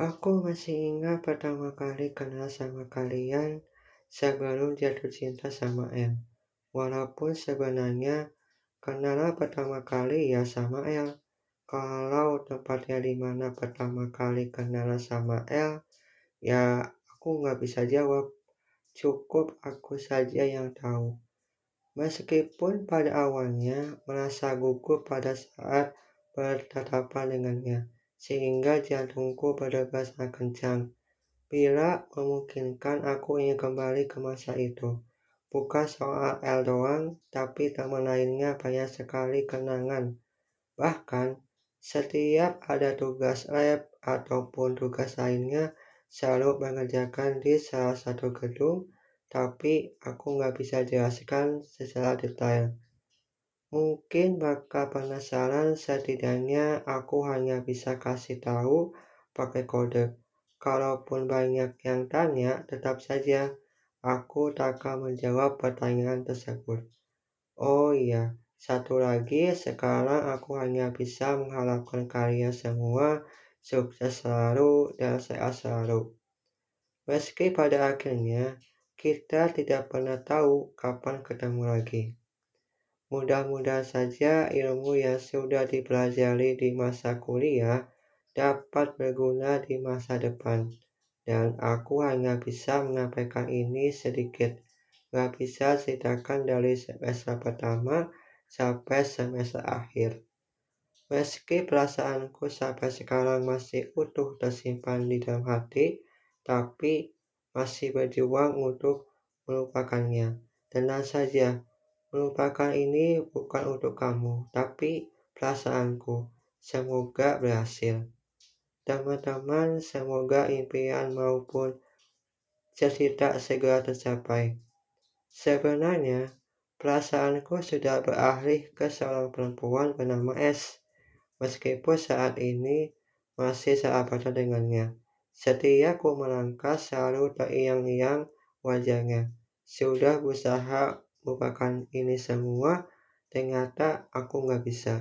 Aku masih ingat pertama kali kenal sama kalian sebelum jatuh cinta sama El. Walaupun sebenarnya kenal pertama kali ya sama El. Kalau tempatnya di mana pertama kali kenal sama El, ya aku nggak bisa jawab. Cukup aku saja yang tahu. Meskipun pada awalnya merasa gugup pada saat bertatapan dengannya sehingga jantungku berdebar sangat kencang. Bila memungkinkan aku ingin kembali ke masa itu. Bukan soal L doang, tapi teman lainnya banyak sekali kenangan. Bahkan, setiap ada tugas lab ataupun tugas lainnya, selalu mengerjakan di salah satu gedung, tapi aku nggak bisa jelaskan secara detail. Mungkin bakal penasaran setidaknya aku hanya bisa kasih tahu pakai kode. Kalaupun banyak yang tanya, tetap saja aku tak akan menjawab pertanyaan tersebut. Oh iya, satu lagi, sekarang aku hanya bisa mengharapkan kalian semua sukses selalu dan sehat selalu. Meski pada akhirnya kita tidak pernah tahu kapan ketemu lagi. Mudah-mudahan saja ilmu yang sudah dipelajari di masa kuliah dapat berguna di masa depan. Dan aku hanya bisa menyampaikan ini sedikit. Gak bisa ceritakan dari semester pertama sampai semester akhir. Meski perasaanku sampai sekarang masih utuh tersimpan di dalam hati, tapi masih berjuang untuk melupakannya. Tenang saja, Melupakan ini bukan untuk kamu, tapi perasaanku. Semoga berhasil. Teman-teman, semoga impian maupun cerita segera tercapai. Sebenarnya, perasaanku sudah beralih ke seorang perempuan bernama S. Meskipun saat ini masih sahabatan dengannya. Setiap ku melangkah selalu teriang-iang wajahnya. Sudah berusaha melupakan ini semua, ternyata aku nggak bisa.